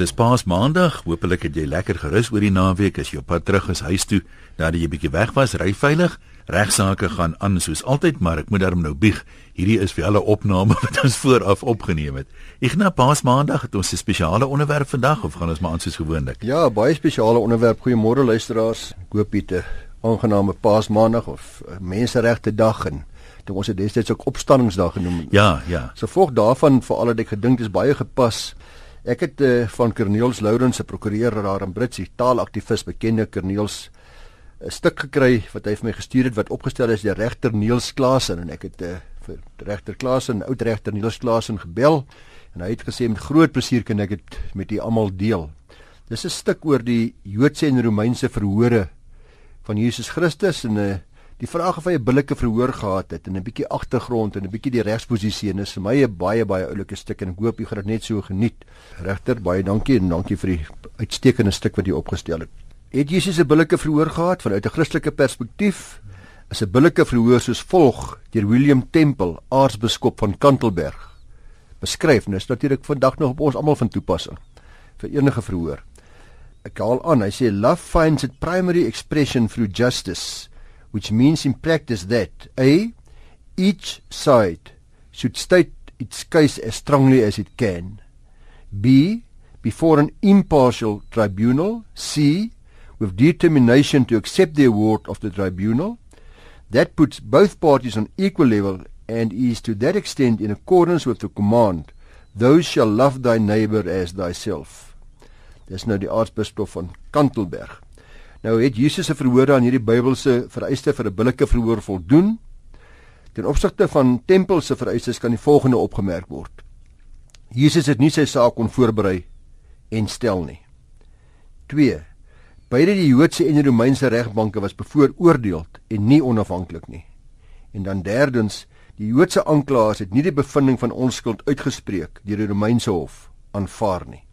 Dis Paas Maandag. Hoopelik het jy lekker gerus oor die naweek as jy op pad terug is huis toe. Nadat jy bietjie weg was, ry veilig. Regsake gaan aan soos altyd, maar ek moet daarom nou bieg. Hierdie is vir alle opname wat ons vooraf opgeneem het. Na Paas Maandag het ons 'n spesiale onderwerp vandag of gaan ons maar aan soos gewoonlik? Ja, baie spesiale onderwerp. Goeiemôre luisteraars. Ek hoop dit 'n aangename Paas Maandag of Menseregte Dag en dit ons het destyds ook opstanningsdag genoem. Ja, ja. So volg daarvan vir al wat ek gedink dis baie gepas. Ek het uh, van Corneels Lourens se prokureur daar in Britsie taalaktivis bekende Corneels 'n stuk gekry wat hy vir my gestuur het wat opgestel is deur regter Niels Klasen en ek het uh, vir regter Klasen, oud regter Niels Klasen gebel en hy het gesê met groot plesier kan ek dit met u almal deel. Dis 'n stuk oor die Joodse en Romeinse verhore van Jesus Christus en 'n uh, eh, die vraag of hy 'n billike verhoor gehad het en 'n bietjie agtergrond en 'n bietjie die regsposisie en is vir my 'n baie baie oulike stuk en ek hoop jy gaan dit net so geniet. Regter, baie dankie en dankie vir die uitstekende stuk wat jy opgestel het. Het Jesus 'n billike verhoor gehad vanuit 'n Christelike perspektief? Is 'n billike verhoor soos volg deur William Temple, aartsbiskop van Kantelberg beskryf en is natuurlik vandag nog op ons almal van toepassing vir enige verhoor. Ek haal aan, hy sê love finds its primary expression through justice which means in practice that a each side should state its case as strongly as it can. B before an impartial tribunal. C with determination to accept the award of the tribunal. That puts both parties on equal level and is to that extent in accordance with the command those shall love thy neighbor as thyself. Dis nou die aartsbisdom van Kantelberg Nou het Jesus se verhoor aan hierdie Bybelse vereiste vir 'n billike verhoor voldoen. Ten opsigte van tempel se vereistes kan die volgende opgemerk word. Jesus het nie sy saak kon voorberei en stel nie. 2. Beide die Joodse en die Romeinse regbanke was bevooroordeel en nie onafhanklik nie. En dan derdens, die Joodse aanklaers het nie die bevinding van onskuld uitgespreek deur die Romeinse hof aanvaar nie.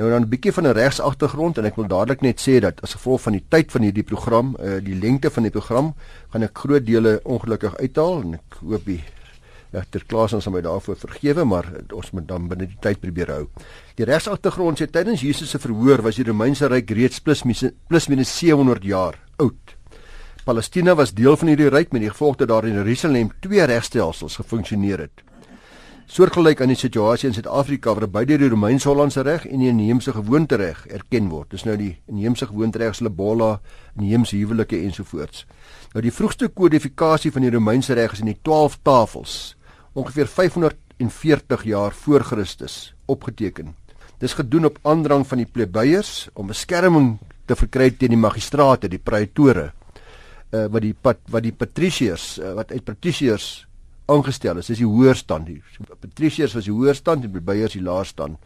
Nou dan 'n bietjie van 'n regsagtergrond en ek wil dadelik net sê dat as gevolg van die tyd van hierdie program, uh, die lengte van die program, gaan ek groot dele ongelukkig uithaal en ek hoop die regter Klaas ons my daarvoor vergewe, maar ons moet dan binne die tyd probeer hou. Die regsagtergrond sê tydens Jesus se verhoor was die Romeinse ryk reeds plus plus minus 700 jaar oud. Palestina was deel van hierdie ryk met die gevolg dat daar in Jerusalem twee regstelsels gefunksioneer het soortgelyk aan die situasie in Suid-Afrika waar beide die Romeins-Hollandse reg en die inheemse gewoontereg erken word. Dis nou die inheemse gewoontereg se Lebola, inheemse huwelike ensovoorts. Nou die vroegste kodifikasie van die Romeinse reg is in die 12 tafels, ongeveer 540 jaar voor Christus, opgeteken. Dis gedoen op aandrang van die plebeiers om beskerming te verkry teen die magistrate, die praetore, uh, wat die pat, wat die patriciërs, uh, wat uit patriciërs aangestel is. Dis die hoër stand hier. Patriciërs was die hoër stand en plebeiers die laer stand.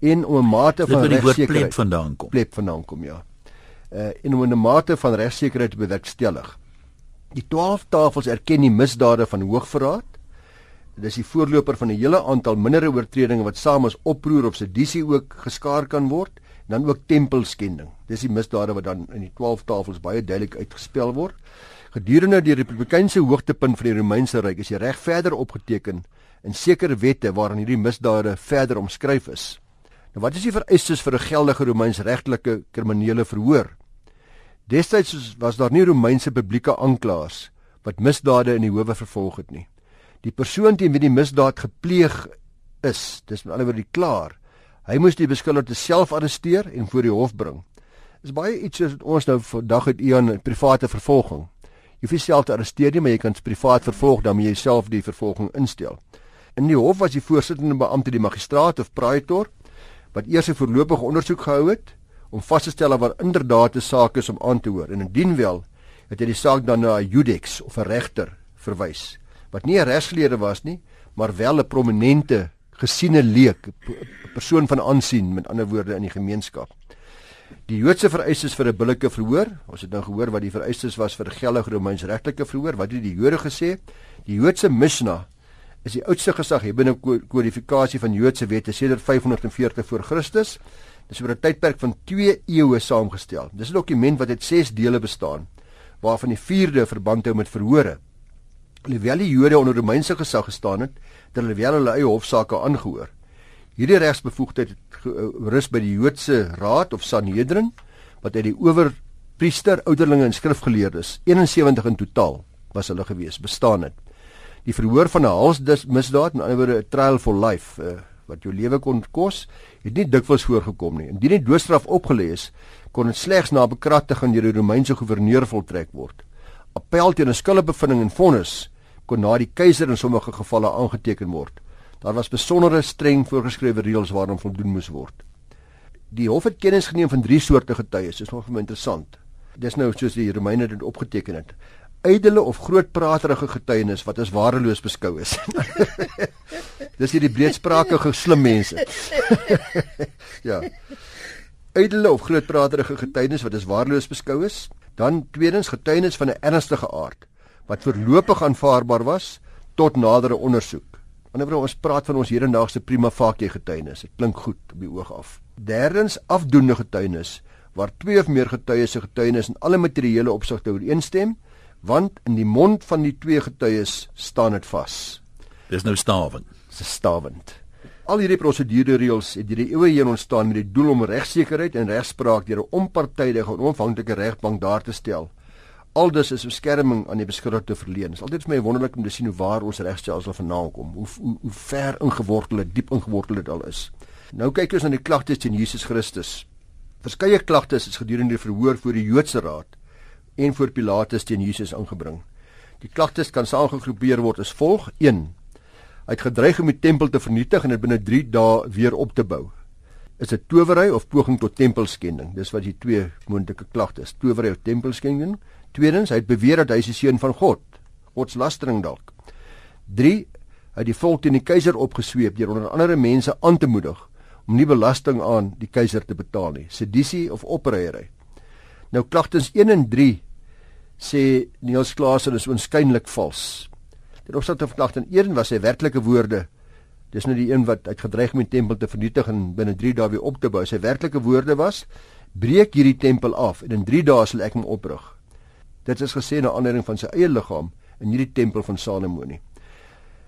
En om 'n mate van regsekerheid vandaan kom. Pleb vandaan kom ja. Uh en om 'n mate van regsekerheid te bewerkstellig. Die 12 tafels erken die misdade van hoogverraad. Dit is die voorloper van 'n hele aantal mindere oortredinge wat saam as oproer of sedisie ook geskaar kan word, dan ook tempelskending. Dis die misdade wat dan in die 12 tafels baie duidelik uitgespel word. Gedurende die republikeinse hoogtepunt van die Romeinse ryk is die reg verder opgeteken in sekere wette waarin hierdie misdade verder omskryf is. Nou wat is die vereistes vir 'n geldige Romeins-regtelike kriminele verhoor? Destyds was daar nie Romeinse publieke aanklaers wat misdade in die howe vervolg het nie. Die persoon teen wie die misdaad gepleeg is, dis met ander woorde die klaar, hy moes die beskuldigde self arresteer en voor die hof bring. Dis baie iets soos ons nou vandag het Ian private vervolging. Jy hoef jouself te arresteer nie, maar jy kan privaat vervolg dan jy self die vervolging instel. In die hof was die voorsittende beampte die magistraat of praetor wat eers 'n voorlopige ondersoek gehou het om vas te stel of daar inderdaad 'n saak is om aan te hoor en indien wel het hy die saak dan na 'n judex of 'n regter verwys wat nie 'n regsgeleerde was nie, maar wel 'n prominente gesiene leek, 'n persoon van aansien met ander woorde in die gemeenskap. Die Joodse vereistes vir 'n billike verhoor, ons het nou gehoor wat die vereistes was vir 'n geldige Romeins regtelike verhoor. Wat het die Jode gesê? Die Joodse Mishnah is die oudste gesaghebende kodifikasie van Joodse wette sedert 540 voor Christus. Dit is oor 'n tydperk van 2 eeue saamgestel. Dis 'n dokument wat uit 6 dele bestaan, waarvan die 4de verband hou met verhore. Alhoewel die Jode onder Romeinse gesag gestaan het, het hulle wel hulle eie hofsaake aangehoor. Hierdie regsbevoegdheid rus by die Joodse Raad of Sanhedrin wat uit die owerpriester, ouderlinge en skrifgeleerdes 71 in totaal was hulle gewees bestaan het. Die verhoor van 'n halsmisdaad, met ander woorde 'n trial for life uh, wat jou lewe kon kos, het nie dikwels voorgekom nie. Indien die doodstraf opgelê is, kon dit slegs na bekragtiging deur die Romeinse goewerneur voltrek word. Appel teen 'n skuldbevinding en vonnis kon na die keiser in sommige gevalle aangeteken word. Daar was besondere streng voorgeskrewe reëls waaraan voldoen moes word. Die hof het kennis geneem van drie soorte getuies. Dit is nog vir my interessant. Dis nou soos die Romeine dit opgeteken het. Ydelle of grootpraterige getuienis wat as waardeloos beskou is. Dis hierdie breedsprakige slim mense. ja. Ydelle of grootpraterige getuienis wat as waardeloos beskou is. Dan tweedens getuienis van 'n ernstige aard wat voorlopig aanvaarbaar was tot nadere ondersoek. Wanneer ons praat van ons hedendaagse prima facie getuienis, dit klink goed op die oog af. Derdens afdoende getuienis waar twee of meer getuies se getuienis in alle materiële opsigte ooreenstem, want in die mond van die twee getuies staan dit vas. Dis nou stawend. Dis stawend. Al hierdie prosedure reëls het deur die eeue heen ontstaan met die doel om regsekerheid en regspraak deur 'n onpartydige en onafhanklike regbank daar te stel aldus is beskerming aan die beskuldigde verleen. Dit is altyd vir my wonderlik om te sien hoe waar ons regstelsel vandaan kom. Hoe, hoe hoe ver ingewortel dit, diep ingewortel dit al is. Nou kyk ons na die klagtes teen Jesus Christus. Verskeie klagtes is gedurende die verhoor voor die Joodse Raad en voor Pilatus teen Jesus aangebring. Die klagtes kan saamgegroepeer word as volg: 1. Hy het gedreig om die tempel te vernietig en dit binne 3 dae weer op te bou. Is dit towery of poging tot tempelskending? Dis wat die twee moontlike klagtes, towery of tempelskending. Tweedens, hy het beweer dat hy die seun van God. Godslastering dalk. 3. Hy het die volk teen die keiser opgesweep deur onder andere mense aan te moedig om nie belasting aan die keiser te betaal nie. Sedisie of opreiery. Nou klagtens 1 en 3 sê Niels Klaasen is onskynlik vals. Ten opsigte van klagten 1 was sy werklike woorde Dis nou die een wat uitgedreig om die tempel te vernietig en binne 3 dae weer op te bou. Sy werklike woorde was: "Breek hierdie tempel af en in 3 dae sal ek hom oprig." Dit is gesê na aanleiding van sy eie liggaam in hierdie tempel van Salomo nie.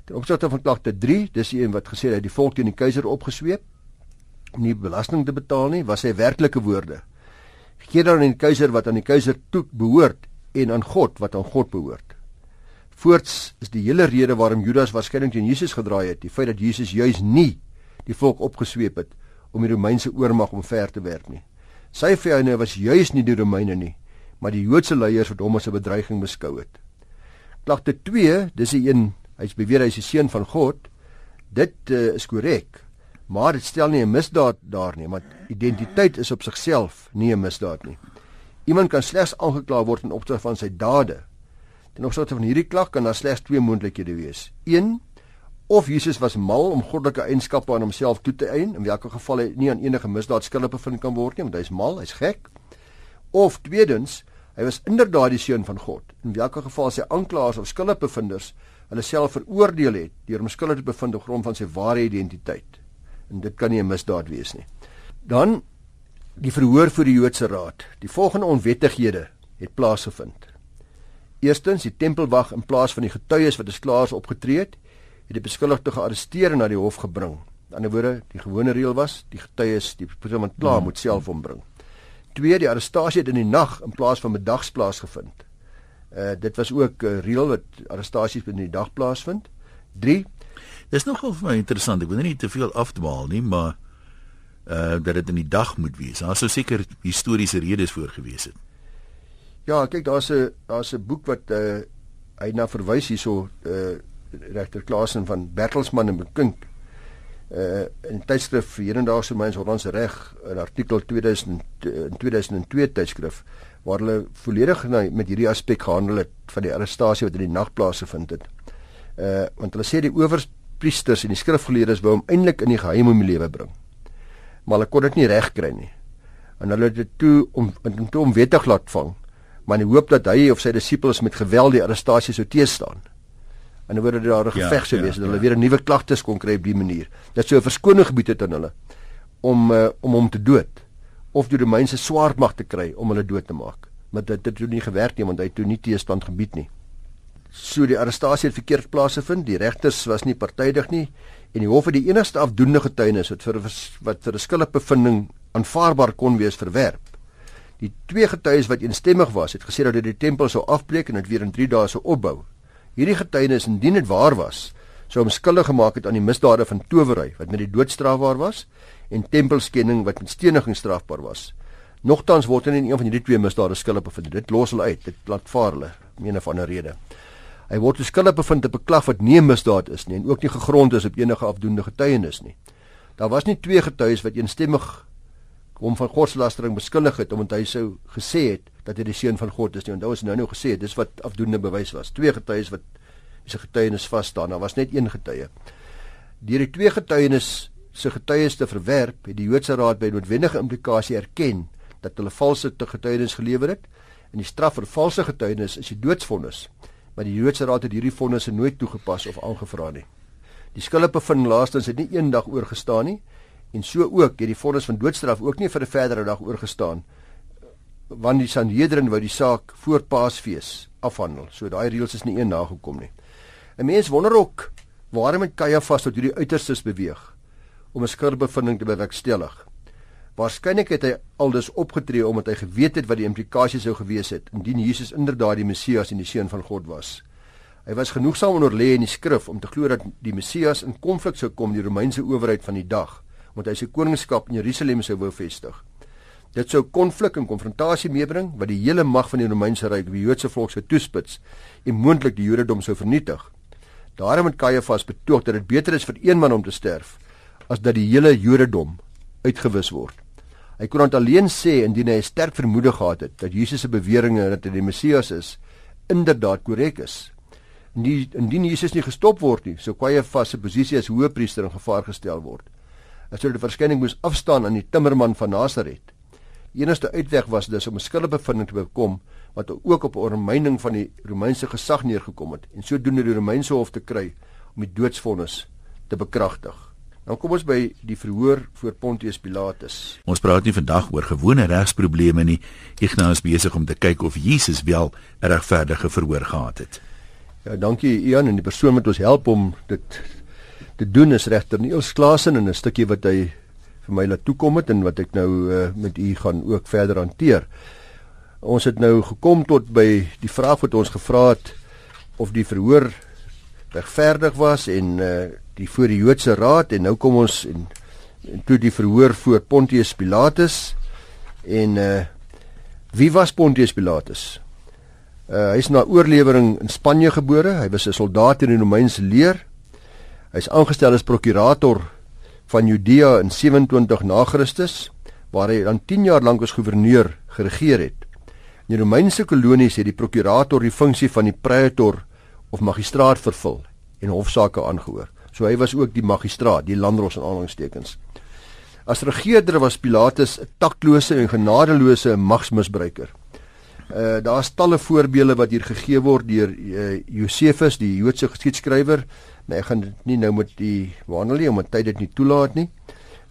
Ten opsigte van klagte 3, dis die een wat gesê het hy die volk teen die keiser opgesweep om nie belasting te betaal nie, was sy werklike woorde. Gee dan aan die keiser wat aan die keiser toe behoort en aan God wat aan God behoort. Voorts is die hele rede waarom Judas waarskynlik teen Jesus gedraai het, die feit dat Jesus juis nie die volk opgesweep het om die Romeinse oormag omver te werp nie. Sy vyande was juis nie die Romeine nie, maar die Joodse leiers wat hom as 'n bedreiging beskou het. Klagte 2, dis 'n een, hy's beweer hy's die seun van God. Dit uh, is korrek, maar dit stel nie 'n misdaad daar nie, want identiteit is op sigself nie 'n misdaad nie. Iemand kan slegs aangekla word in opsig van sy dade. Ten opsigte van hierdie klag kan daar slegs twee moontlikhede wees. 1 of Jesus was mal om goddelike eienskappe aan homself toe te eien, in watter geval hy nie aan enige misdaad skuldig bevind kan word nie, want hy's mal, hy's gek. Of tweedens, Hy was inderdaad die seun van God. In watter geval sy aanklaers of skuldbevinders hulle self veroordeel het deur hom skuldig te bevind op grond van sy ware identiteit. En dit kan nie 'n misdaad wees nie. Dan die verhoor voor die Joodse Raad. Die volgende onwettighede het plaasgevind. Eerstens, die tempelwag in plaas van die getuies wat as klaars opgetree het, het die beskuldigde gearresteer en na die hof gebring. Aan die ander woorde, die gewone reël was, die getuies, die persoon wat klaar hmm. moet self ombring. 2 die arrestasie het in die nag in plaas van middags plaasgevind. Uh dit was ook 'n uh, reël wat arrestasies in die dag plaasvind. 3 Dis nogal vir my interessant. Ek wil nie te veel afdwaal nie, maar uh dat dit in die dag moet wees. Daar sou seker historiese redes voor gewees het. Ja, kyk, daar's 'n daar's 'n boek wat uh hy na verwys hierso uh regter Klasen van Bertelsmann en Bekink uh in tydskrif Hedendaagse Mens Hollandse Reg 'n artikel 2000 in 2002 tydskrif waar hulle volledig met hierdie aspek gehandel het van die arrestasie wat in die nag plaasgevind het. Uh want hulle sê die owerpriesters en die skrifgeleerdes wou hom eintlik in die geheim om die lewe bring. Maar hulle kon dit nie reg kry nie. En hulle het dit toe om om toe om wettig laat vang, maar in die hoop dat hy of sy disippels met geweld die arrestasie sou teestaan en dan word daar 'n ja, geveg sou ja, wees en hulle ja. weer 'n nuwe klagtes kon kry op die manier. Dit sou 'n verskoning gebied het aan hulle om uh, om hom te dood of die Romeinse swaardmag te kry om hulle dood te maak. Maar dit het toe nie gewerk nie want hy het toe nie teestand gebied nie. So die arrestasie het verkeerd plaasgevind. Die regters was nie partydig nie En die hof het die enigste afdoende getuienis wat vir wat vir 'n skuldigbevinding aanvaarbaar kon wees verwerp. Die twee getuies wat eensstemmig was, het gesê dat dit die tempel sou afbreek en dit weer in 3 dae sou opbou. Hierdie getuienis indien dit waar was, sou hom skuldig gemaak het aan die misdade van towery wat met die dood strafbaar was en tempelskending wat met steniging strafbaar was. Nogtans word hy in een van hierdie twee misdade skuldig bevind. Dit los hulle uit. Dit laat vaar hulle om 'n of ander rede. Hy word skuldig bevind op 'n klag wat nie 'n misdaad is nie en ook nie gegrond is op enige afdoende getuienis nie. Daar was nie twee getuies wat eensstemmig hom van godslastering beskuldig het omdat hy sou gesê het dat hy die seun van God is nie. Onthou as nou nou gesê dis wat afdoende bewys was. Twee getuies wat se getuienis vas staan. Daar was net een getuie. Deur die twee getuienis se getuies te verwerp, het die Joodse Raad by noodwendige implikasie erken dat hulle valse getuienis gelewer het en die straf vir valse getuienis is die doodsvonnis maar die Joodse Raad het hierdie vonnisse nooit toegepas of aangevra nie. Die skuldigbevinding laastens het nie eendag oorgestaan nie en so ook het die vonnis van doodstraf ook nie vir 'n verdere dag oorgestaan want die Sanhedrin wou die saak voor Paasfees afhandel. So daai reëls is nie een nagekom nie. 'n Mens wonder ook waarom het Kajafas tot hierdie uiterstes beweeg om 'n skuldigbevinding te bewerkstellig. Waarskynlik het hy aldus opgetree omdat hy geweet het wat die implikasies sou gewees het indien Jesus inderdaad die Messias en die seun van God was. Hy was genoegsaam onderlê in die skrif om te glo dat die Messias in konflik sou kom met die Romeinse owerheid van die dag, omdat hy sy koningskap in Jerusalem sou wou vestig. Dit sou konflik en konfrontasie meebring wat die hele mag van die Romeinse ryk op die Joodse volk sou toespits en moontlik die Jodendom sou vernietig. Daarom het Kajafas betoog dat dit beter is vir een man om te sterf as dat die hele Jodendom uitgewis word. Hy kon dit alleen sê indien hy 'n sterk vermoede gehad het dat Jesus se beweringe dat hy die Messias is inderdaad korrek is. Nie indien Jesus nie gestop word nie, sou kwaai vas se posisie as hoëpriester in gevaar gestel word. Hy sou die verskyning moes afstaan aan die timmerman van Nasaret. Die enigste uitweg was dus om 'n skuldbevinding te bekom wat ook op 'n ondermyning van die Romeinse gesag neergekom het en sodoende die Romeinse hof te kry om die doodsvonnis te bekragtig. Nou kom ons by die verhoor voor Pontius Pilatus. Ons praat nie vandag oor gewone regsprobleme nie. Ignas is besig om te kyk of Jesus wel 'n regverdige verhoor gehad het. Ja, dankie Ian en die persoon wat ons help om dit te doen is regter Niels Klasen en 'n stukkie wat hy vir my laat toekom het en wat ek nou uh, met u gaan ook verder hanteer. Ons het nou gekom tot by die vraag wat ons gevra het of die verhoor regverdig was en uh, die voor die Joodse raad en nou kom ons en, en toe die verhoor voor Pontius Pilatus en uh wie was Pontius Pilatus? Uh hy's na oorlewering in Spanje gebore. Hy was 'n soldaat in die Romeinse leer. Hy's aangestel as prokurator van Judea in 27 na Christus waar hy dan 10 jaar lank as gouverneur geregeer het. In die Romeinse kolonies het die prokurator die funksie van die praetor of magistraat vervul en hofsaake aangehoor. So hy was ook die magistraat, die landros in aanhalingstekens. As regerder was Pilatus 'n taklose en genadeloose magsmisbruiker. Uh daar's talle voorbeelde wat hier gegee word deur uh, Josefus, die Joodse geskiedskrywer. Maar ek gaan dit nie nou met die waarnel nie omdat tyd dit nie toelaat nie.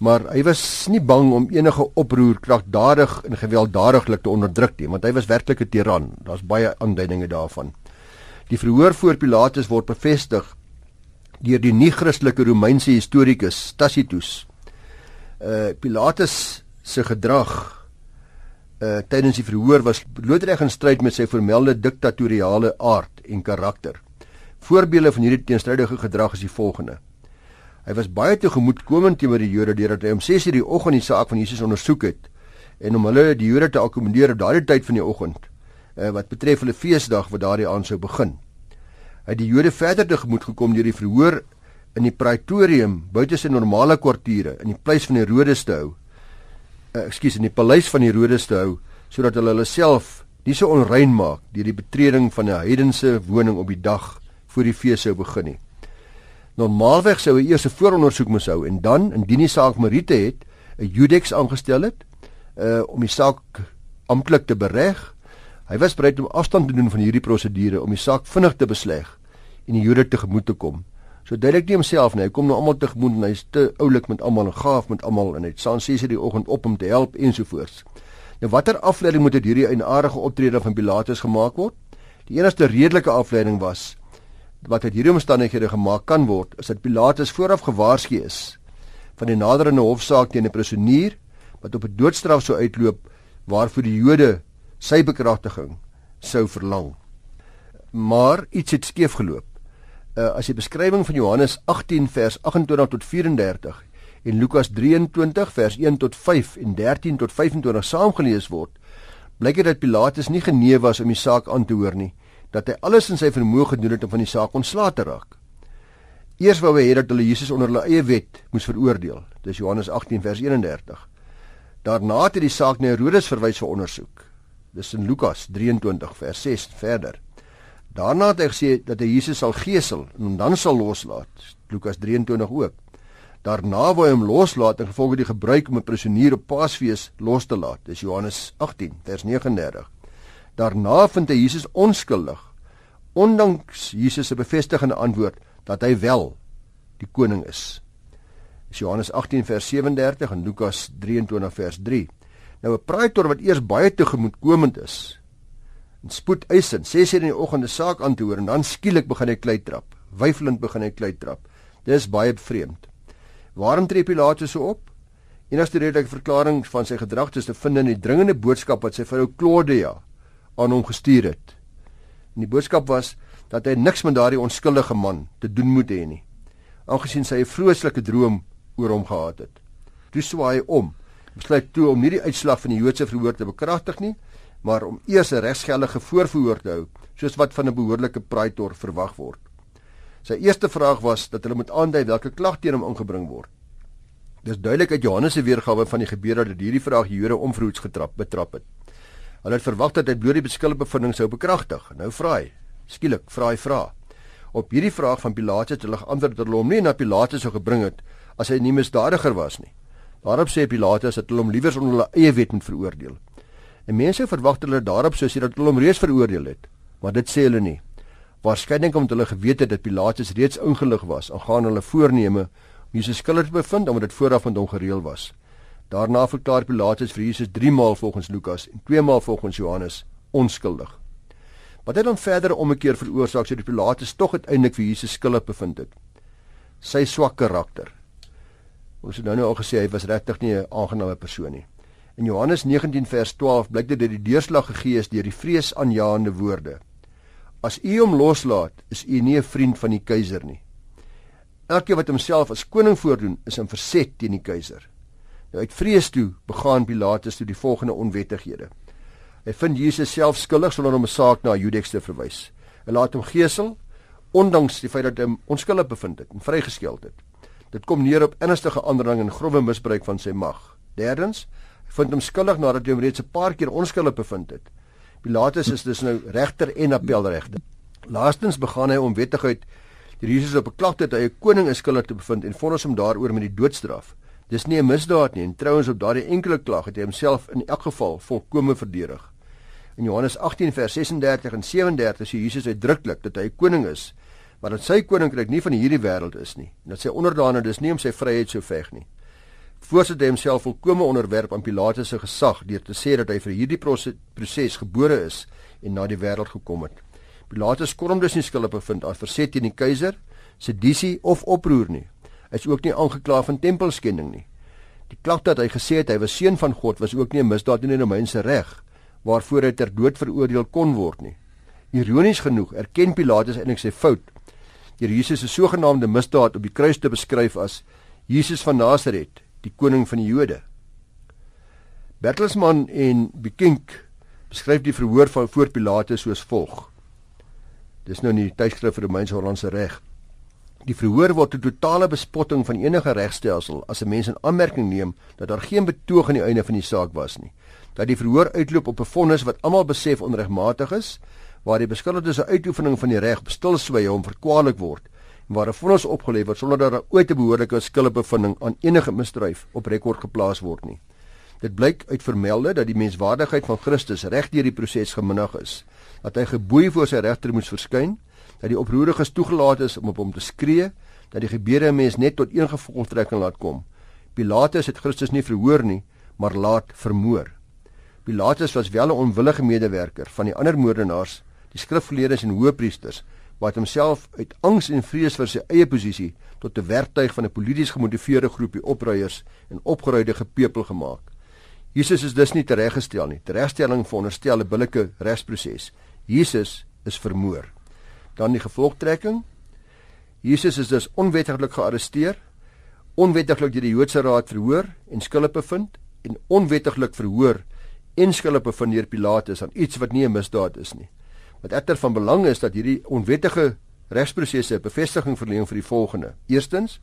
Maar hy was nie bang om enige oproer kragtadig en gewelddadiglik te onderdruk nie, want hy was werklik 'n tiran. Daar's baie aanduidinge daarvan. Die verhoor voor Pilatus word bevestig deur die nie-Christelike Romeinse historikus Tacitus. Uh Pilatus se gedrag uh tydens die verhoor was blootreg in stryd met sy formele diktatoriale aard en karakter. Voorbeelde van hierdie teenstrydige gedrag is die volgende. Hy was baie tegemoetkomend teenoor die Jode deurdat hy om 6:00 die oggend die saak van Jesus ondersoek het en om hulle die Jode te akkommodeer op daardie tyd van die oggend uh, wat betref hulle feesdag wat daardie aand sou begin het die Jode verder tegemoet gekom deur die verhoor in die praetorium buite sy normale kwartiere in die pleis van Herodes te hou. Uh, Ekskuus, in die paleis van Herodes te hou sodat hulle hulle self nie so onrein maak deur die betreding van 'n heidense woning op die dag voor die fees sou begin nie. Normaalweg sou hy eers 'n voorondersoek moes hou en dan indien die saak meriete het, 'n judex aangestel het uh om die saak amptelik te bereg Hy was bereid om afstand te doen van hierdie prosedure om die saak vinnig te besleg en die Jode tegemoet te kom. So duidelik nie homself nie, hy kom nou almal tegemoet en hy's te oulik met almal en gaaf met almal en hy staan ses in die oggend op om te help ensovoorts. Nou watter afleiding moet uit hierdie eienaardige optrede van Pilatus gemaak word? Die enigste redelike afleiding was wat uit hierdie omstandighede gemaak kan word, is dat Pilatus vooraf gewaarsku is van die naderende hofsaak teen 'n prisonier wat op 'n doodstraf sou uitloop waarvoor die Jode sy bekragtiging sou verlang. Maar iets het skeef geloop. Uh, as jy beskrywing van Johannes 18 vers 28 tot 34 en Lukas 23 vers 1 tot 5 en 13 tot 25 saamgelees word, blyk dit dat Pilatus nie genee was om die saak aan te hoor nie, dat hy alles in sy vermoë gedoen het om van die saak ontslae te raak. Eers wou hy hê dat hulle Jesus onder hulle eie wet moes veroordeel. Dis Johannes 18 vers 31. Daarna het hy die saak na Herodes verwys vir ondersoek. Dis in Lukas 23 vers 6 verder. Daarna het hy gesê dat hy Jesus sal gesel en dan sal loslaat. Lukas 23 ook. Daarna wou hy hom loslaat in gevolg die gebruik om 'n prisonier op Paasfees los te laat. Dis Johannes 18 vers 39. Daarna vind hy Jesus onskuldig. Ondanks Jesus se bevestigende antwoord dat hy wel die koning is. Dis Johannes 18 vers 37 en Lukas 23 vers 3. Nou 'n praaitor wat eers baie tegemoetkomend is, en spoed eisend 6:00 in die oggend 'n saak aan te hoor en dan skielik begin hy klei trap. Wyfelend begin hy klei trap. Dis baie vreemd. Waarom tree Pilatus so op? Enigste redelike verklaring van sy gedrag is te vind in die dringende boodskap wat sy vrou Claudia aan hom gestuur het. En die boodskap was dat hy niks met daardie onskuldige man te doen moet hê nie. Aangesien sy 'n vroeëslike droom oor hom gehad het. Toe swaai hy om, besluit toe om nie die uitslag van die Joodse verhoor te bekragtig nie, maar om eers 'n regsgeldige voorverhoor te hou, soos wat van 'n behoorlike praetor verwag word. Sy eerste vraag was dat hulle moet aandui watter klag teen hom ingebring word. Dis duidelik uit Johannes se weergawe van die gebeure dat hierdie vraag die Jode onverhoeds getrap betrap het. Hulle het verwag dat hy bloot die beskuldige bevindings sou bekragtig. Nou vra hy, skielik vra hy vra. Op hierdie vraag van Pilatus het hulle geantwoord dat hulle hom nie na Pilatus sou gebring het as hy nie misdadiger was nie. Daarop sê Pilatus dat hulle hom liewer onder hulle eie wet moet veroordeel. En mense verwag hulle daarop sou sê dat hulle hom reeds veroordeel het, maar dit sê hulle nie. Waarskynlik omdat hulle geweet het dat Pilatus reeds ingelig was aangaan hulle voorneme om Jesus skuldig te bevind omdat dit vooraf met hom gereël was. Daarna verklaar Pilatus vir Jesus 3 maal volgens Lukas en 2 maal volgens Johannes onskuldig. Wat het dan verder omkeer veroorsaak sodat Pilatus tog uiteindelik vir Jesus skuldig bevind het? Sy swak karakter. Ons het nou nou al gesê hy was regtig nie 'n aangename persoon nie. In Johannes 19 vers 12 blyk dit dat die deurslag gegee is deur die vreesaanjaende woorde. As u hom loslaat, is u nie 'n vriend van die keiser nie. Elkeen wat homself as koning voordoen, is in verset teen die keiser. Nou uit vrees toe begaan Pilatus toe die volgende onwettighede. Hy vind Jesus self skuldig sonder om 'n saak na Judex te verwys. Hy laat hom gesel ondanks die feit dat hy onskuldig bevind het en vrygeskeld het. Dit kom neer op ernstige aandrang en grove misbruik van sy mag. Derdens, hy vind hom skuldig nadat hy hom reeds 'n paar keer onskuldig bevind het. Pilatus is dus nou regter en appelregter. Laastens begaan hy onwettigheid deur Jesus op 'n klag dat hy 'n koning is skuldig te bevind en vonnis hom daaroor met die doodstraf. Dis nie 'n misdaad nie en trouens op daardie enkele klag het hy homself in elk geval volkome verdedig. In Johannes 18 vers 36 en 37 sê Jesus uitdruklik dat hy koning is maar dat sy koninkryk nie van hierdie wêreld is nie en dat sy onderdane dus nie om sy vryheid sou veg nie. Voorsit hy homself volkome onderwerp aan Pilatus se gesag deur te sê dat hy vir hierdie proses gebore is en na die wêreld gekom het. Pilatus kon hom dus nie skuldig bevind as verset teen die keiser, sedisie of oproer nie. Is ook nie aangekla van tempelskending nie. Die klag dat hy gesê het hy was seun van God was ook nie 'n misdaad in die Romeinse reg waarvoor hy ter dood veroordeel kon word nie. Ironies genoeg erken Pilatus eintlik sy fout deur Jesus se sogenaamde misdaad op die kruis te beskryf as Jesus van Nasaret, die koning van die Jode. Bertelsmann en Bekink beskryf die verhoor van voor Pilatus soos volg. Dis nou in die tydskrif vir Romeinse Hollandse reg. Die verhoor word 'n totale bespotting van enige regstelsel as 'n mens in aanmerking neem dat daar geen betoog aan die einde van die saak was nie. Dat die verhoor uitloop op 'n vonnis wat almal besef onregmatig is waar die beskuldigde se uitoefening van die reg stilswy hom verkwalik word en waar 'n vonnis opgelê word sonder dat daar ooit 'n behoorlike skuldbevinding aan enige misdryf op rekord geplaas word nie. Dit blyk uit vermelde dat die menswaardigheid van Christus reg deur die proses geminig is, dat hy geboei voor sy regter moes verskyn, dat die oproeriges toegelaat is om op hom te skree, dat die gebeure mens net tot een gevolgtrekking laat kom. Pilatus het Christus nie verhoor nie, maar laat vermoor. Pilatus was wel 'n onwillige medewerker van die ander moordenaars die skrifgeleerdes en hoëpriesters wat homself uit angs en vrees vir sy eie posisie tot 'n werktuig van 'n polities gemotiveerde groepie opruiers en opgeruide gepeupel gemaak. Jesus is dus nie tereggestel nie. Teregstelling veronderstel 'n billike regsproses. Jesus is vermoor. Dan die gevolgtrekking. Jesus is dus onwettiglik gearresteer, onwettiglik deur die Joodse raad verhoor en skuldig bevind en onwettiglik verhoor en skuldig bevind deur Pilatus aan iets wat nie 'n misdaad is nie. Wat egter van belang is dat hierdie onwettige regsprosesse bevestiging verleen vir die volgende. Eerstens,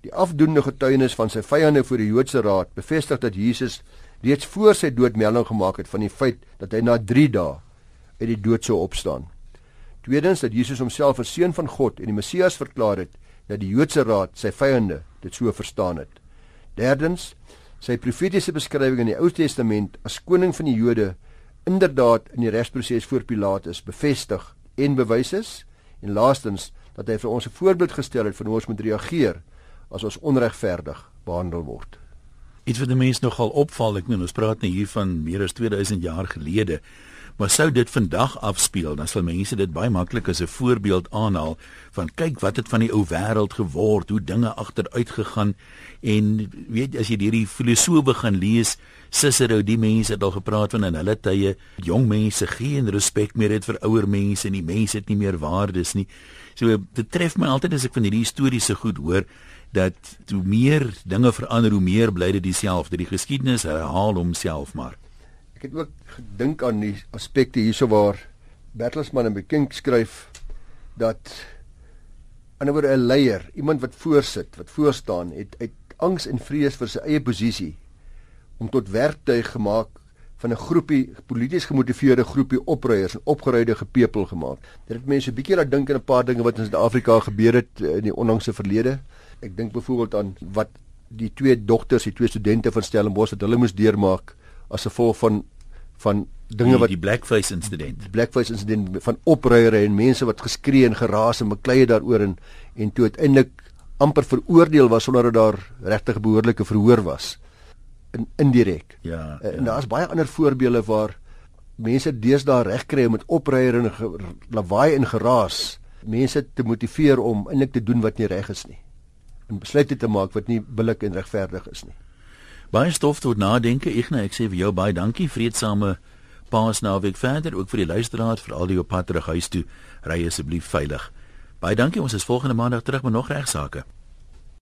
die afdoende getuienis van sy vyande voor die Joodse raad bevestig dat Jesus reeds voor sy dood melding gemaak het van die feit dat hy na 3 dae uit die dood sou opstaan. Tweedens dat Jesus homself as seun van God en die Messias verklaar het dat die Joodse raad sy vyande dit so verstaan het. Derdens sy profetiese beskrywing in die Ou Testament as koning van die Jode inderdaad in die regsproses voor Pilatus bevestig en bewys is en laastens dat hy vir ons 'n voorbeeld gestel het van hoe ons moet reageer as ons onregverdig behandel word. Iets wat die mense nogal opval, ek meen ons praat nou hier van meer as 2000 jaar gelede. Maar sou dit vandag afspeel, dan sal mense dit baie maklik as 'n voorbeeld aanhaal van kyk wat het van die ou wêreld geword, hoe dinge agteruit gegaan en weet as jy hierdie filosowe gaan lees, Cicero, die mense het al gepraat van in hulle tye, jong mense geen respek meer het vir ouer mense en die mense het nie meer waardes nie. So dit tref my altyd as ek van hierdie historiese goed hoor dat hoe meer dinge verander, hoe meer bly dit dieselfde. Die geskiedenis herhaal homself maar. Ek het ook gedink aan die aspekte hierso waar Bertelsmann en Bekink skryf dat anderwoorde 'n leier, iemand wat voorsit, wat voor staan, het uit angs en vrees vir sy eie posisie om tot werktuig gemaak van 'n groepie polities gemotiveerde groepie opruiers en opgeruide gepeupel gemaak. Dit het mense 'n bietjie laat dink aan 'n paar dinge wat in Suid-Afrika gebeur het eh, in die onlangse verlede. Ek dink byvoorbeeld aan wat die twee dogters, die twee studente van Stellenbosch wat hulle moes deurmaak as gevolg van van dinge wat die blackface insident. blackface insident van opruiere en mense wat geskree en geraas en beklei daaroor en en toe uiteindelik amper veroordeel was sonder dat daar regtig behoorlike verhoor was. In indirek ja, ja. en daar's baie ander voorbeelde waar mense deesdae reg kry om met opruiere en lawaai en geraas mense te motiveer om eintlik te doen wat nie reg is nie. En besluite te maak wat nie billik en regverdig is nie Baie stof tot nadenke. Nou ek sê vir jou baie dankie. Vreedsame Paasnaweek verder ook vir die luisteraars vir al die op pad terug huis toe. Ry asseblief veilig. Baie dankie. Ons is volgende maandag terug met nog regsaake.